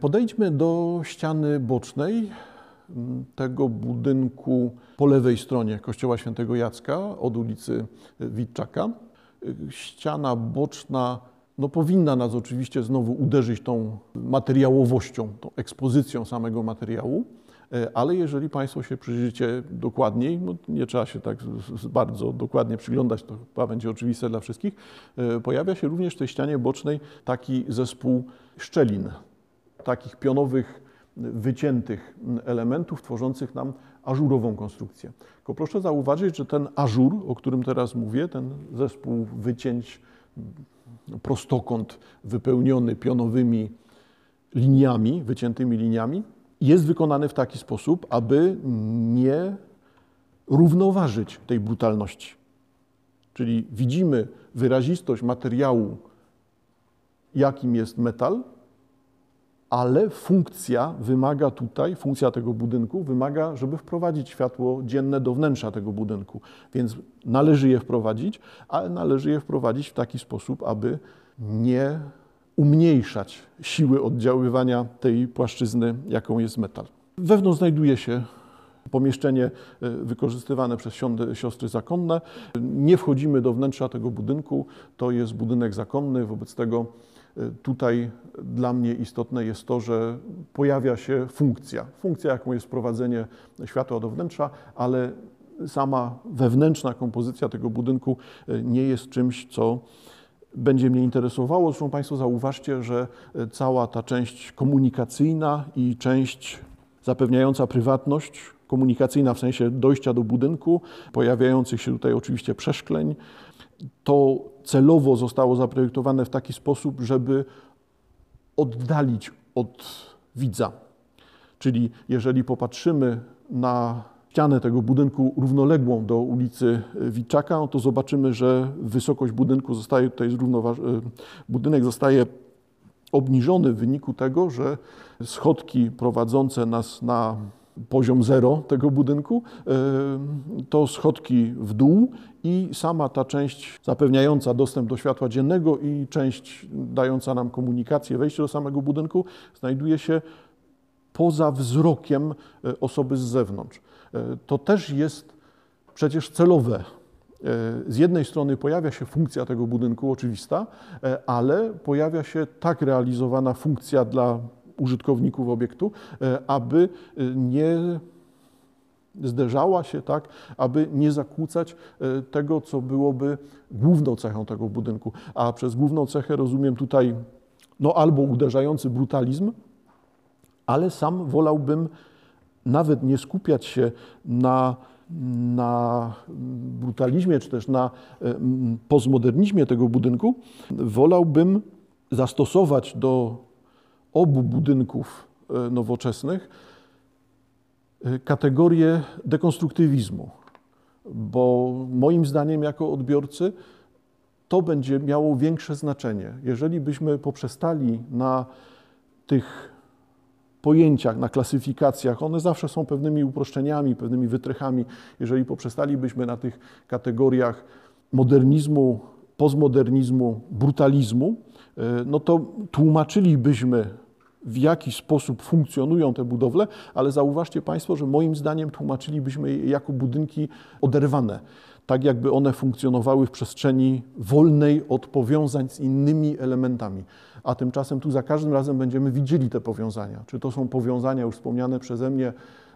Podejdźmy do ściany bocznej tego budynku po lewej stronie Kościoła Świętego Jacka od ulicy Witczaka. Ściana boczna no, powinna nas oczywiście znowu uderzyć tą materiałowością, tą ekspozycją samego materiału, ale jeżeli Państwo się przyjrzycie dokładniej, no, nie trzeba się tak bardzo dokładnie przyglądać, to chyba będzie oczywiste dla wszystkich, pojawia się również w tej ścianie bocznej taki zespół szczelin, takich pionowych, wyciętych elementów tworzących nam ażurową konstrukcję. Tylko proszę zauważyć, że ten ażur, o którym teraz mówię, ten zespół wycięć, prostokąt wypełniony pionowymi liniami, wyciętymi liniami, jest wykonany w taki sposób, aby nie równoważyć tej brutalności. Czyli widzimy wyrazistość materiału, jakim jest metal, ale funkcja wymaga tutaj, funkcja tego budynku wymaga, żeby wprowadzić światło dzienne do wnętrza tego budynku. Więc należy je wprowadzić, ale należy je wprowadzić w taki sposób, aby nie umniejszać siły oddziaływania tej płaszczyzny, jaką jest metal. Wewnątrz znajduje się pomieszczenie e, wykorzystywane przez siostry zakonne. Nie wchodzimy do wnętrza tego budynku, to jest budynek zakonny, wobec tego Tutaj dla mnie istotne jest to, że pojawia się funkcja. Funkcja, jaką jest wprowadzenie światła do wnętrza, ale sama wewnętrzna kompozycja tego budynku e, nie jest czymś, co będzie mnie interesowało. Zresztą Państwo zauważcie, że e, cała ta część komunikacyjna i część zapewniająca prywatność, komunikacyjna w sensie dojścia do budynku, pojawiających się tutaj oczywiście przeszkleń, to celowo zostało zaprojektowane w taki sposób, żeby oddalić od widza. Czyli jeżeli popatrzymy na ścianę tego budynku równoległą do ulicy Witczaka, no to zobaczymy, że wysokość budynku zostaje tutaj zrównoważona. Budynek zostaje obniżony w wyniku tego, że schodki prowadzące nas na poziom zero tego budynku, e, to schodki w dół i sama ta część zapewniająca dostęp do światła dziennego i część dająca nam komunikację, wejście do samego budynku znajduje się poza wzrokiem e, osoby z zewnątrz. E, to też jest przecież celowe. Z jednej strony pojawia się funkcja tego budynku oczywista, ale pojawia się tak realizowana funkcja dla użytkowników obiektu, e, aby e, nie zderzała się tak, aby nie zakłócać e, tego, co byłoby główną cechą tego budynku. A przez główną cechę rozumiem tutaj no, albo uderzający brutalizm, ale sam wolałbym nawet nie skupiać się na, na brutalizmie, czy też na postmodernizmie tego budynku. Wolałbym zastosować do obu budynków e, nowoczesnych e, kategorię dekonstruktywizmu, bo moim zdaniem jako odbiorcy to będzie miało większe znaczenie. Jeżeli byśmy poprzestali na tych pojęciach, na klasyfikacjach, one zawsze są pewnymi uproszczeniami, pewnymi wytrychami. Jeżeli poprzestalibyśmy na tych kategoriach modernizmu, postmodernizmu, brutalizmu, no to tłumaczylibyśmy w jaki sposób funkcjonują te budowle, ale zauważcie Państwo, że moim zdaniem tłumaczylibyśmy je jako budynki oderwane, tak jakby one funkcjonowały w przestrzeni wolnej od powiązań z innymi elementami. A tymczasem tu za każdym razem będziemy widzieli te powiązania. Czy to są powiązania już wspomniane przeze mnie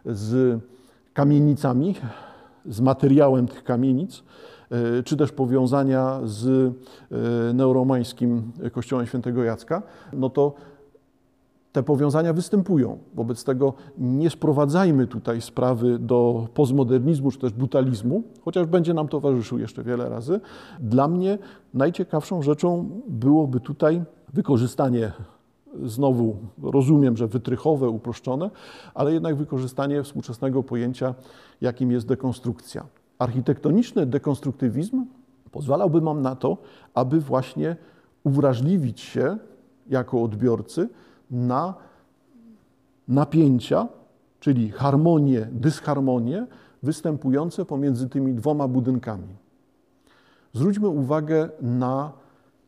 z kamienicami, z materiałem tych kamienic, czy też powiązania z e, neuromańskim kościołem świętego Jacka, no to te powiązania występują. Wobec tego nie sprowadzajmy tutaj sprawy do postmodernizmu czy też brutalizmu, chociaż będzie nam towarzyszył jeszcze wiele razy. Dla mnie najciekawszą rzeczą byłoby tutaj wykorzystanie znowu rozumiem, że wytrychowe, uproszczone, ale jednak wykorzystanie współczesnego pojęcia, jakim jest dekonstrukcja. Architektoniczny dekonstruktywizm pozwalałby nam na to, aby właśnie uwrażliwić się jako odbiorcy na napięcia, czyli harmonie, dysharmonie występujące pomiędzy tymi dwoma budynkami. Zwróćmy uwagę na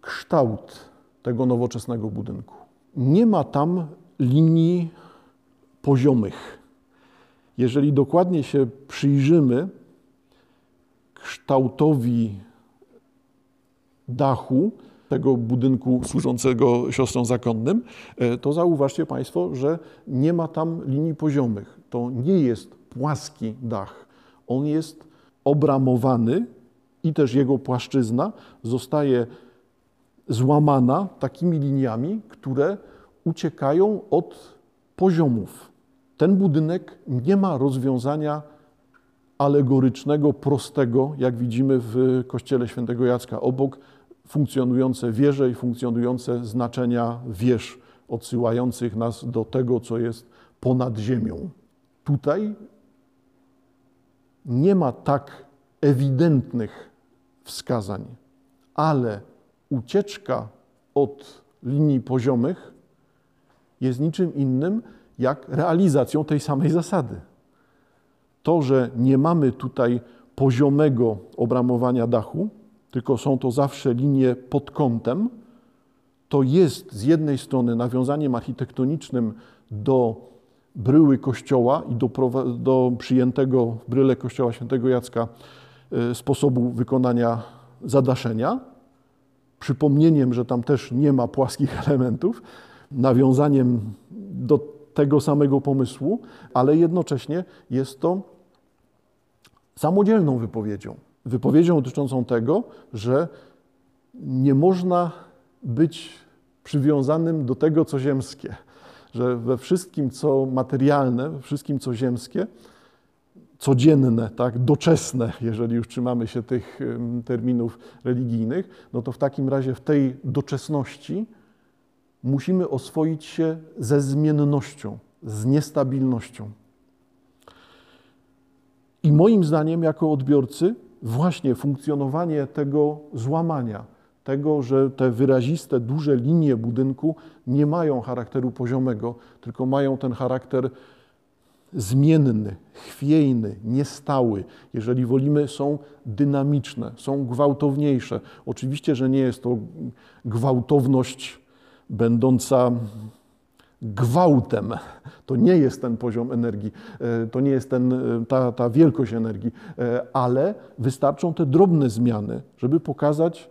kształt tego nowoczesnego budynku. Nie ma tam linii poziomych. Jeżeli dokładnie się przyjrzymy kształtowi dachu tego budynku służącego siostrom zakonnym, e, to zauważcie Państwo, że nie ma tam linii poziomych. To nie jest płaski dach. On jest obramowany i też jego płaszczyzna zostaje złamana takimi liniami, które uciekają od poziomów. Ten budynek nie ma rozwiązania alegorycznego, prostego, jak widzimy w kościele świętego Jacka. Obok funkcjonujące wieże i funkcjonujące znaczenia wież, odsyłających nas do tego, co jest ponad ziemią. Tutaj nie ma tak ewidentnych wskazań, ale ucieczka od linii poziomych jest niczym innym jak realizacją tej samej zasady. To, że nie mamy tutaj poziomego obramowania dachu, tylko są to zawsze linie pod kątem, to jest z jednej strony nawiązaniem architektonicznym do bryły kościoła i do, do przyjętego w bryle kościoła świętego Jacka e, sposobu wykonania zadaszenia, przypomnieniem, że tam też nie ma płaskich elementów, nawiązaniem do tego samego pomysłu, ale jednocześnie jest to samodzielną wypowiedzią. Wypowiedzią dotyczącą tego, że nie można być przywiązanym do tego, co ziemskie, że we wszystkim, co materialne, we wszystkim, co ziemskie, codzienne, tak, doczesne, jeżeli już trzymamy się tych terminów religijnych, no to w takim razie w tej doczesności musimy oswoić się ze zmiennością, z niestabilnością. I moim zdaniem, jako odbiorcy, właśnie funkcjonowanie tego złamania, tego, że te wyraziste, duże linie budynku nie mają charakteru poziomego, tylko mają ten charakter zmienny, chwiejny, niestały. Jeżeli wolimy, są dynamiczne, są gwałtowniejsze. Oczywiście, że nie jest to gwałtowność będąca gwałtem. To nie jest ten poziom energii, e, to nie jest ten, e, ta, ta wielkość energii, e, ale wystarczą te drobne zmiany, żeby pokazać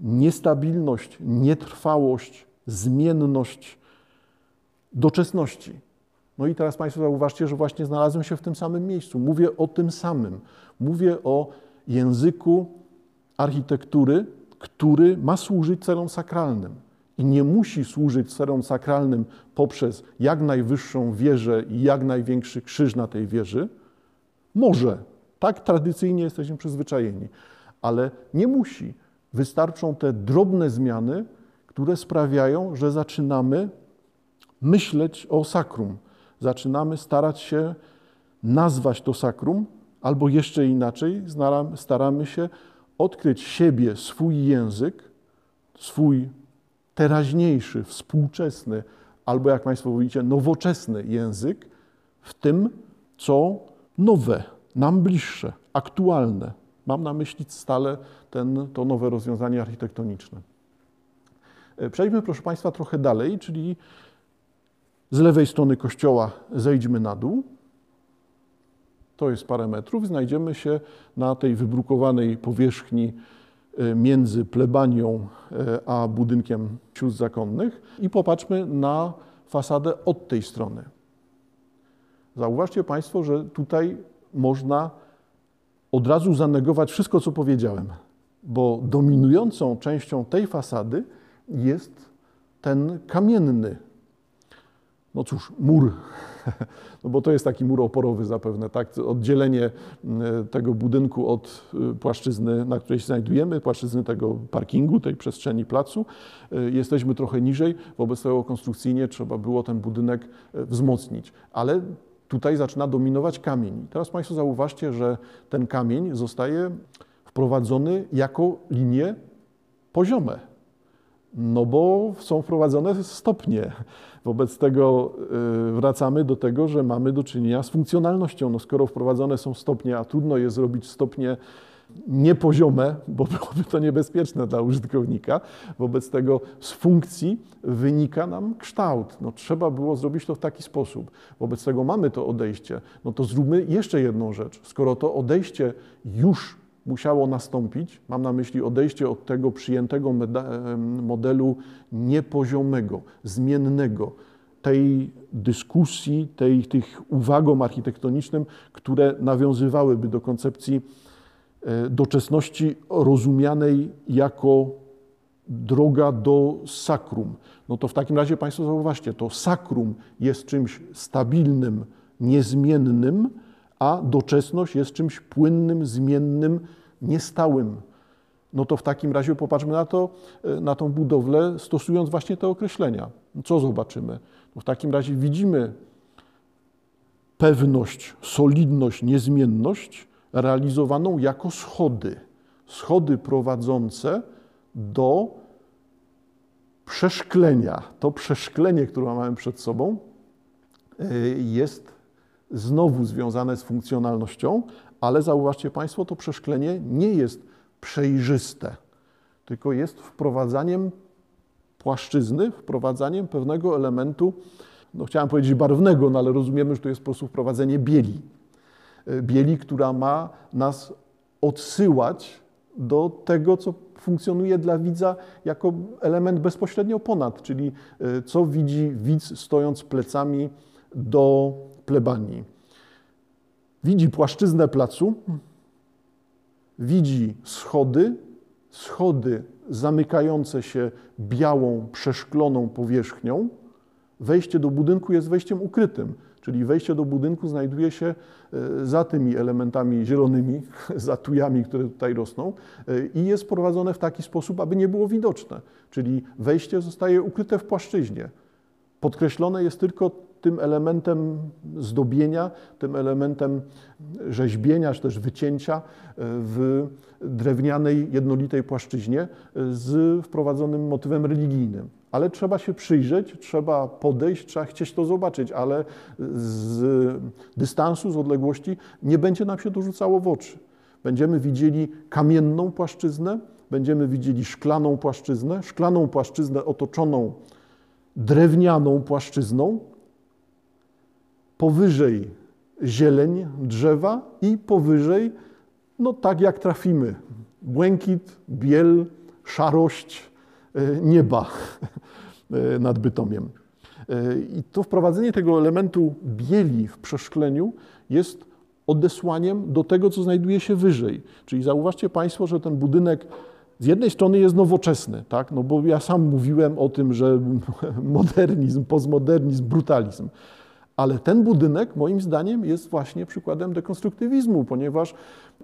niestabilność, nietrwałość, zmienność doczesności. No i teraz Państwo zauważcie, że właśnie znalazłem się w tym samym miejscu. Mówię o tym samym. Mówię o języku architektury, który ma służyć celom sakralnym i nie musi służyć celom sakralnym poprzez jak najwyższą wieżę i jak największy krzyż na tej wieży. Może, tak tradycyjnie jesteśmy przyzwyczajeni, ale nie musi. Wystarczą te drobne zmiany, które sprawiają, że zaczynamy myśleć o sakrum. Zaczynamy starać się nazwać to sakrum, albo jeszcze inaczej, staramy się odkryć siebie, swój język, swój teraźniejszy, współczesny, albo jak Państwo mówicie, nowoczesny język w tym, co nowe, nam bliższe, aktualne. Mam na myśli stale ten, to nowe rozwiązanie architektoniczne. E, przejdźmy, proszę Państwa, trochę dalej, czyli z lewej strony kościoła zejdźmy na dół. To jest parę metrów. Znajdziemy się na tej wybrukowanej powierzchni między plebanią e, a budynkiem sióstr zakonnych. I popatrzmy na fasadę od tej strony. Zauważcie Państwo, że tutaj można od razu zanegować wszystko, co powiedziałem, bo dominującą częścią tej fasady jest ten kamienny. No cóż, mur, no bo to jest taki mur oporowy zapewne, tak? Oddzielenie mm, tego budynku od y, płaszczyzny, na której się znajdujemy, płaszczyzny tego parkingu, tej przestrzeni placu. Y, jesteśmy trochę niżej, wobec tego konstrukcyjnie trzeba było ten budynek y, wzmocnić. Ale tutaj zaczyna dominować kamień. Teraz Państwo zauważcie, że ten kamień zostaje wprowadzony jako linie poziome. No bo są wprowadzone stopnie. Wobec tego y, wracamy do tego, że mamy do czynienia z funkcjonalnością. No skoro wprowadzone są stopnie, a trudno jest zrobić stopnie niepoziome, bo byłoby to niebezpieczne dla użytkownika. Wobec tego z funkcji wynika nam kształt. No, trzeba było zrobić to w taki sposób. Wobec tego mamy to odejście. No to zróbmy jeszcze jedną rzecz. Skoro to odejście już musiało nastąpić, mam na myśli odejście od tego przyjętego modelu niepoziomego, zmiennego, tej dyskusji, tej, tych uwagom architektonicznym, które nawiązywałyby do koncepcji e, doczesności rozumianej jako droga do sakrum. No to w takim razie Państwo zauważcie, to sakrum jest czymś stabilnym, niezmiennym, a doczesność jest czymś płynnym, zmiennym, niestałym. No to w takim razie popatrzmy na to, e, na tą budowlę, stosując właśnie te określenia. Co zobaczymy? No w takim razie widzimy pewność, solidność, niezmienność realizowaną jako schody. Schody prowadzące do przeszklenia. To przeszklenie, które mamy przed sobą, e, jest znowu związane z funkcjonalnością, ale zauważcie Państwo, to przeszklenie nie jest przejrzyste, tylko jest wprowadzaniem płaszczyzny, wprowadzaniem pewnego elementu, no chciałem powiedzieć barwnego, no ale rozumiemy, że to jest po prostu wprowadzenie bieli. E, bieli, która ma nas odsyłać do tego, co funkcjonuje dla widza jako element bezpośrednio ponad, czyli e, co widzi widz stojąc plecami do plebanii. Widzi płaszczyznę placu, widzi schody, schody zamykające się białą, przeszkloną powierzchnią. Wejście do budynku jest wejściem ukrytym, czyli wejście do budynku znajduje się e, za tymi elementami zielonymi, za tujami, które tutaj rosną e, i jest prowadzone w taki sposób, aby nie było widoczne. Czyli wejście zostaje ukryte w płaszczyźnie. Podkreślone jest tylko tym elementem zdobienia, tym elementem rzeźbienia, czy też wycięcia e, w drewnianej, jednolitej płaszczyźnie e, z wprowadzonym motywem religijnym. Ale trzeba się przyjrzeć, trzeba podejść, trzeba chcieć to zobaczyć, ale z dystansu, z odległości nie będzie nam się to rzucało w oczy. Będziemy widzieli kamienną płaszczyznę, będziemy widzieli szklaną płaszczyznę, szklaną płaszczyznę otoczoną drewnianą płaszczyzną, powyżej zieleń drzewa i powyżej, no tak jak trafimy, błękit, biel, szarość e, nieba e, nad Bytomiem. E, I to wprowadzenie tego elementu bieli w przeszkleniu jest odesłaniem do tego, co znajduje się wyżej. Czyli zauważcie Państwo, że ten budynek z jednej strony jest nowoczesny, tak? no bo ja sam mówiłem o tym, że modernizm, postmodernizm, brutalizm. Ale ten budynek, moim zdaniem, jest właśnie przykładem dekonstruktywizmu, ponieważ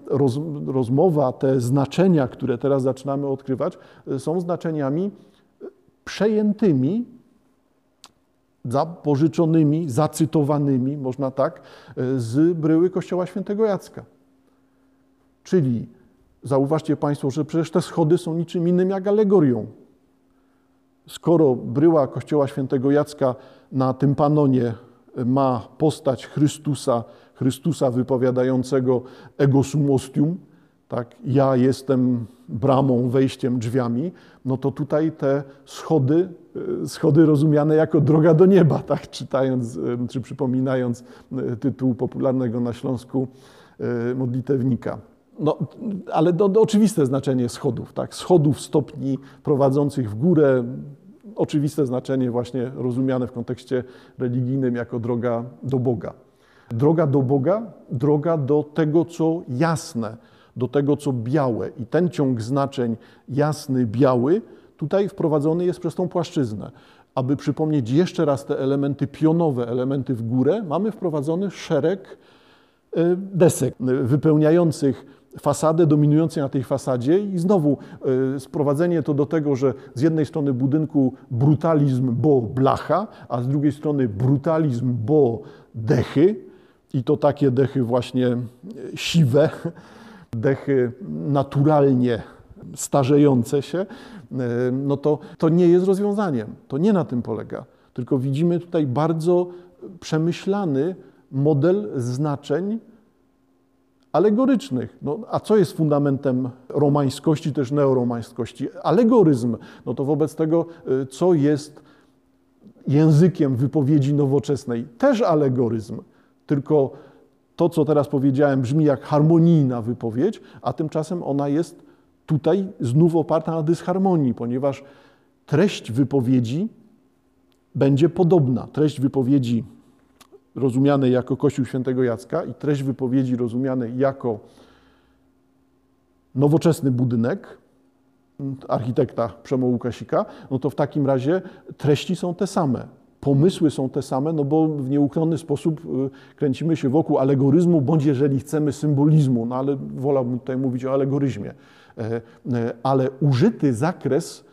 roz, rozmowa, te znaczenia, które teraz zaczynamy odkrywać, są znaczeniami przejętymi, zapożyczonymi, zacytowanymi, można tak, z bryły Kościoła Świętego Jacka. Czyli zauważcie Państwo, że przecież te schody są niczym innym jak alegorią. Skoro bryła Kościoła Świętego Jacka na tym panonie ma postać Chrystusa, Chrystusa wypowiadającego ego sum ostium, tak, ja jestem bramą, wejściem, drzwiami, no to tutaj te schody, e, schody rozumiane jako droga do nieba, tak, czytając e, czy przypominając e, tytuł popularnego na Śląsku modlitewnika. No, ale to, to oczywiste znaczenie schodów, tak, schodów, stopni prowadzących w górę, oczywiste znaczenie właśnie rozumiane w kontekście religijnym jako droga do Boga. Droga do Boga, droga do tego, co jasne, do tego, co białe. I ten ciąg znaczeń jasny, biały, tutaj wprowadzony jest przez tą płaszczyznę. Aby przypomnieć jeszcze raz te elementy pionowe, elementy w górę, mamy wprowadzony szereg e, desek wypełniających fasadę dominującą na tej fasadzie i znowu y, sprowadzenie to do tego, że z jednej strony budynku brutalizm, bo blacha, a z drugiej strony brutalizm, bo dechy i to takie dechy właśnie e, siwe, dechy naturalnie starzejące się, e, no to, to nie jest rozwiązaniem. To nie na tym polega. Tylko widzimy tutaj bardzo przemyślany model znaczeń, alegorycznych. No, a co jest fundamentem romańskości, też neoromańskości? Alegoryzm. No to wobec tego, y, co jest językiem wypowiedzi nowoczesnej? Też alegoryzm. Tylko to, co teraz powiedziałem, brzmi jak harmonijna wypowiedź, a tymczasem ona jest tutaj znów oparta na dysharmonii, ponieważ treść wypowiedzi będzie podobna. Treść wypowiedzi rozumianej jako Kościół Świętego Jacka i treść wypowiedzi rozumianej jako nowoczesny budynek architekta Przemo Łukasika, no to w takim razie treści są te same. Pomysły są te same, no bo w nieuchronny sposób y, kręcimy się wokół alegoryzmu, bądź jeżeli chcemy symbolizmu, no ale wolałbym tutaj mówić o alegoryzmie. E, e, ale użyty zakres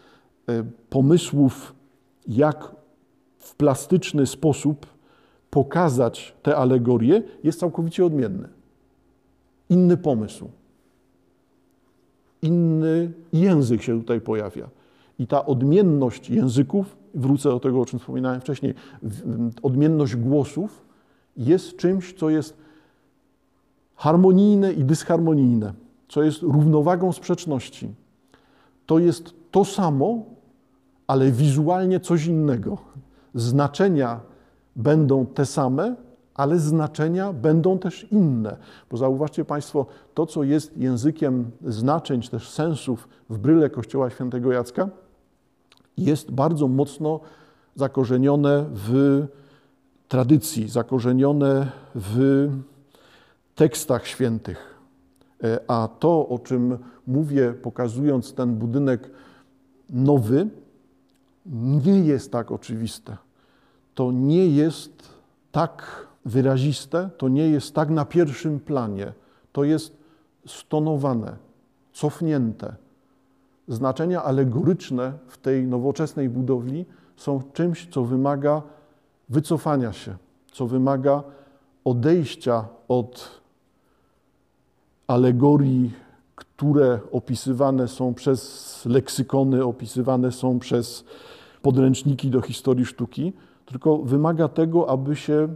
e, pomysłów, jak w plastyczny sposób pokazać te alegorie, jest całkowicie odmienny. Inny pomysł. Inny język się tutaj pojawia. I ta odmienność języków, wrócę do tego, o czym wspominałem wcześniej, odmienność głosów jest czymś, co jest harmonijne i dysharmonijne, co jest równowagą sprzeczności. To jest to samo, ale wizualnie coś innego. Znaczenia będą te same, ale znaczenia będą też inne. Bo zauważcie Państwo, to co jest językiem znaczeń, czy też sensów w bryle Kościoła Świętego Jacka, jest bardzo mocno zakorzenione w tradycji, zakorzenione w tekstach świętych. E, a to, o czym mówię, pokazując ten budynek nowy, nie jest tak oczywiste to nie jest tak wyraziste, to nie jest tak na pierwszym planie. To jest stonowane, cofnięte. Znaczenia alegoryczne w tej nowoczesnej budowli są czymś, co wymaga wycofania się, co wymaga odejścia od alegorii, które opisywane są przez leksykony, opisywane są przez podręczniki do historii sztuki, tylko wymaga tego, aby się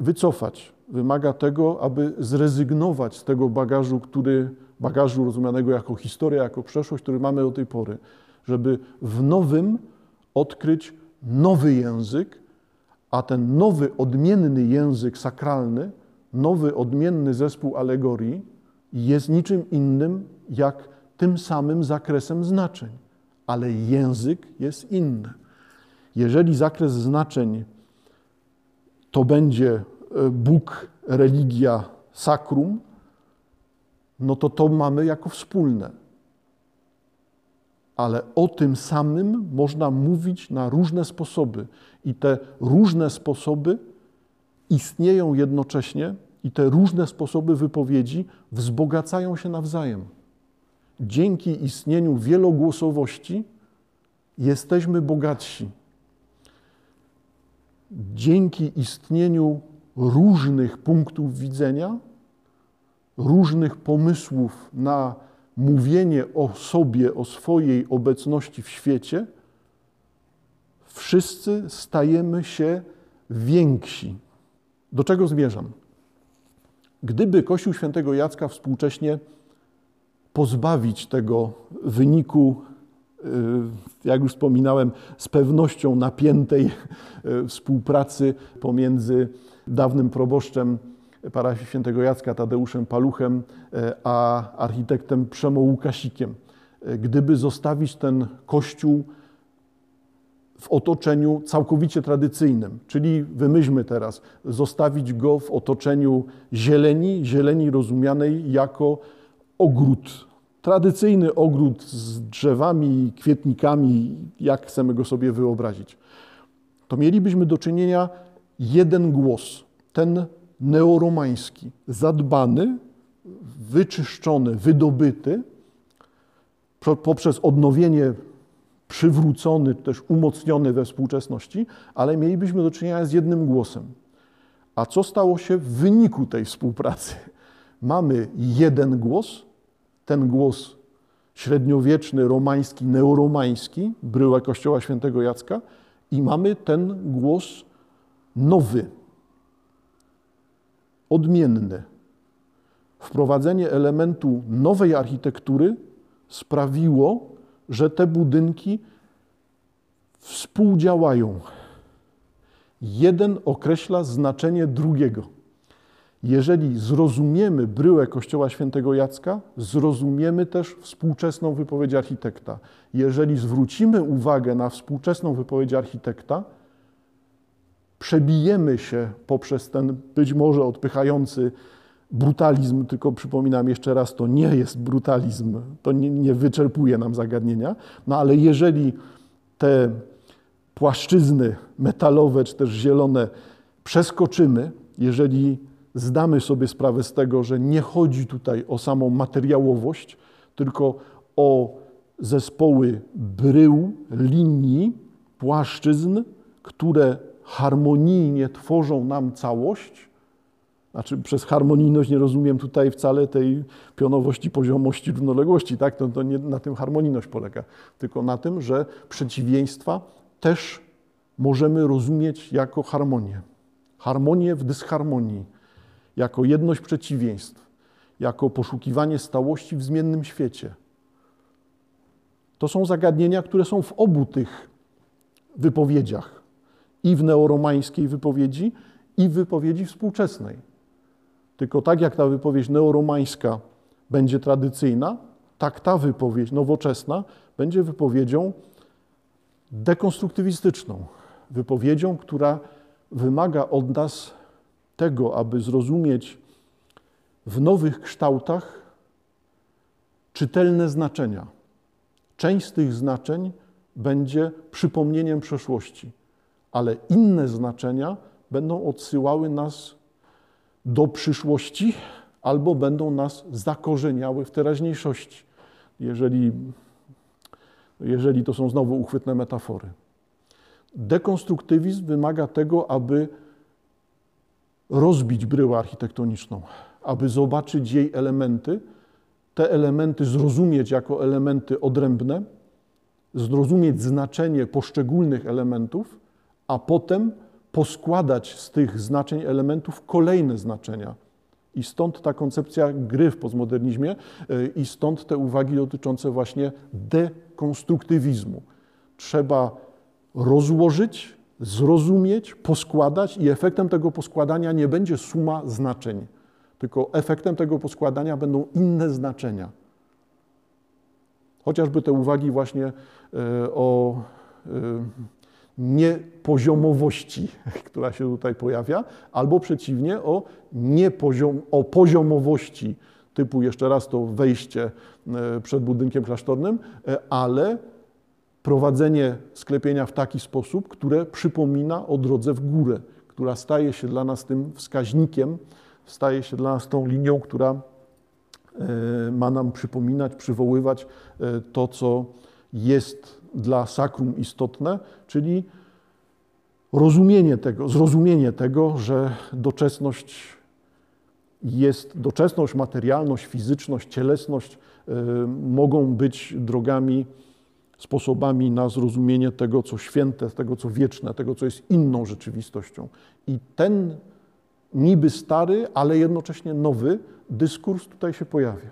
wycofać. Wymaga tego, aby zrezygnować z tego bagażu, który, bagażu rozumianego jako historia, jako przeszłość, który mamy do tej pory, żeby w nowym odkryć nowy język, a ten nowy, odmienny język sakralny, nowy, odmienny zespół alegorii jest niczym innym jak tym samym zakresem znaczeń, ale język jest inny. Jeżeli zakres znaczeń to będzie e, Bóg, religia, sakrum, no to to mamy jako wspólne. Ale o tym samym można mówić na różne sposoby. I te różne sposoby istnieją jednocześnie, i te różne sposoby wypowiedzi wzbogacają się nawzajem. Dzięki istnieniu wielogłosowości jesteśmy bogatsi dzięki istnieniu różnych punktów widzenia, różnych pomysłów na mówienie o sobie, o swojej obecności w świecie, wszyscy stajemy się więksi. Do czego zmierzam? Gdyby Kościół Świętego Jacka współcześnie pozbawić tego wyniku jak już wspominałem, z pewnością napiętej y, współpracy pomiędzy dawnym proboszczem parafii świętego Jacka Tadeuszem Paluchem, y, a architektem Przemo Łukasikiem. Gdyby zostawić ten kościół w otoczeniu całkowicie tradycyjnym, czyli wymyślmy teraz, zostawić go w otoczeniu zieleni, zieleni rozumianej jako ogród tradycyjny ogród z drzewami, kwietnikami, jak chcemy go sobie wyobrazić, to mielibyśmy do czynienia jeden głos, ten neoromański, zadbany, wyczyszczony, wydobyty poprzez odnowienie przywrócony, też umocniony we współczesności, ale mielibyśmy do czynienia z jednym głosem. A co stało się w wyniku tej współpracy? Mamy jeden głos, ten głos średniowieczny, romański, neoromański, bryła kościoła świętego Jacka i mamy ten głos nowy, odmienny, wprowadzenie elementu nowej architektury sprawiło, że te budynki współdziałają. Jeden określa znaczenie drugiego. Jeżeli zrozumiemy bryłę Kościoła Świętego Jacka, zrozumiemy też współczesną wypowiedź architekta. Jeżeli zwrócimy uwagę na współczesną wypowiedź architekta, przebijemy się poprzez ten być może odpychający brutalizm, tylko przypominam jeszcze raz, to nie jest brutalizm, to nie, nie wyczerpuje nam zagadnienia, no ale jeżeli te płaszczyzny metalowe czy też zielone przeskoczymy, jeżeli zdamy sobie sprawę z tego, że nie chodzi tutaj o samą materiałowość, tylko o zespoły brył, linii, płaszczyzn, które harmonijnie tworzą nam całość. Znaczy, przez harmonijność nie rozumiem tutaj wcale tej pionowości, poziomości, równoległości, tak? To, to nie na tym harmonijność polega, tylko na tym, że przeciwieństwa też możemy rozumieć jako harmonię. Harmonię w dysharmonii, jako jedność przeciwieństw, jako poszukiwanie stałości w zmiennym świecie. To są zagadnienia, które są w obu tych wypowiedziach i w neoromańskiej wypowiedzi, i w wypowiedzi współczesnej. Tylko tak jak ta wypowiedź neoromańska będzie tradycyjna, tak ta wypowiedź nowoczesna będzie wypowiedzią dekonstruktywistyczną, wypowiedzią, która wymaga od nas tego, aby zrozumieć w nowych kształtach czytelne znaczenia. Część z tych znaczeń będzie przypomnieniem przeszłości, ale inne znaczenia będą odsyłały nas do przyszłości albo będą nas zakorzeniały w teraźniejszości, jeżeli, jeżeli to są znowu uchwytne metafory. Dekonstruktywizm wymaga tego, aby rozbić bryłę architektoniczną, aby zobaczyć jej elementy, te elementy zrozumieć jako elementy odrębne, zrozumieć znaczenie poszczególnych elementów, a potem poskładać z tych znaczeń elementów kolejne znaczenia. I stąd ta koncepcja gry w postmodernizmie i stąd te uwagi dotyczące właśnie dekonstruktywizmu. Trzeba rozłożyć, zrozumieć, poskładać i efektem tego poskładania nie będzie suma znaczeń, tylko efektem tego poskładania będą inne znaczenia. Chociażby te uwagi właśnie y, o y, niepoziomowości, która się tutaj pojawia, albo przeciwnie o, niepoziom, o poziomowości, typu jeszcze raz to wejście e, przed budynkiem klasztornym, e, ale prowadzenie sklepienia w taki sposób, które przypomina o drodze w górę, która staje się dla nas tym wskaźnikiem, staje się dla nas tą linią, która e, ma nam przypominać, przywoływać to, co jest dla sakrum istotne, czyli rozumienie tego, zrozumienie tego, że doczesność jest, doczesność, materialność, fizyczność, cielesność y, mogą być drogami, sposobami na zrozumienie tego, co święte, tego, co wieczne, tego, co jest inną rzeczywistością. I ten niby stary, ale jednocześnie nowy dyskurs tutaj się pojawia.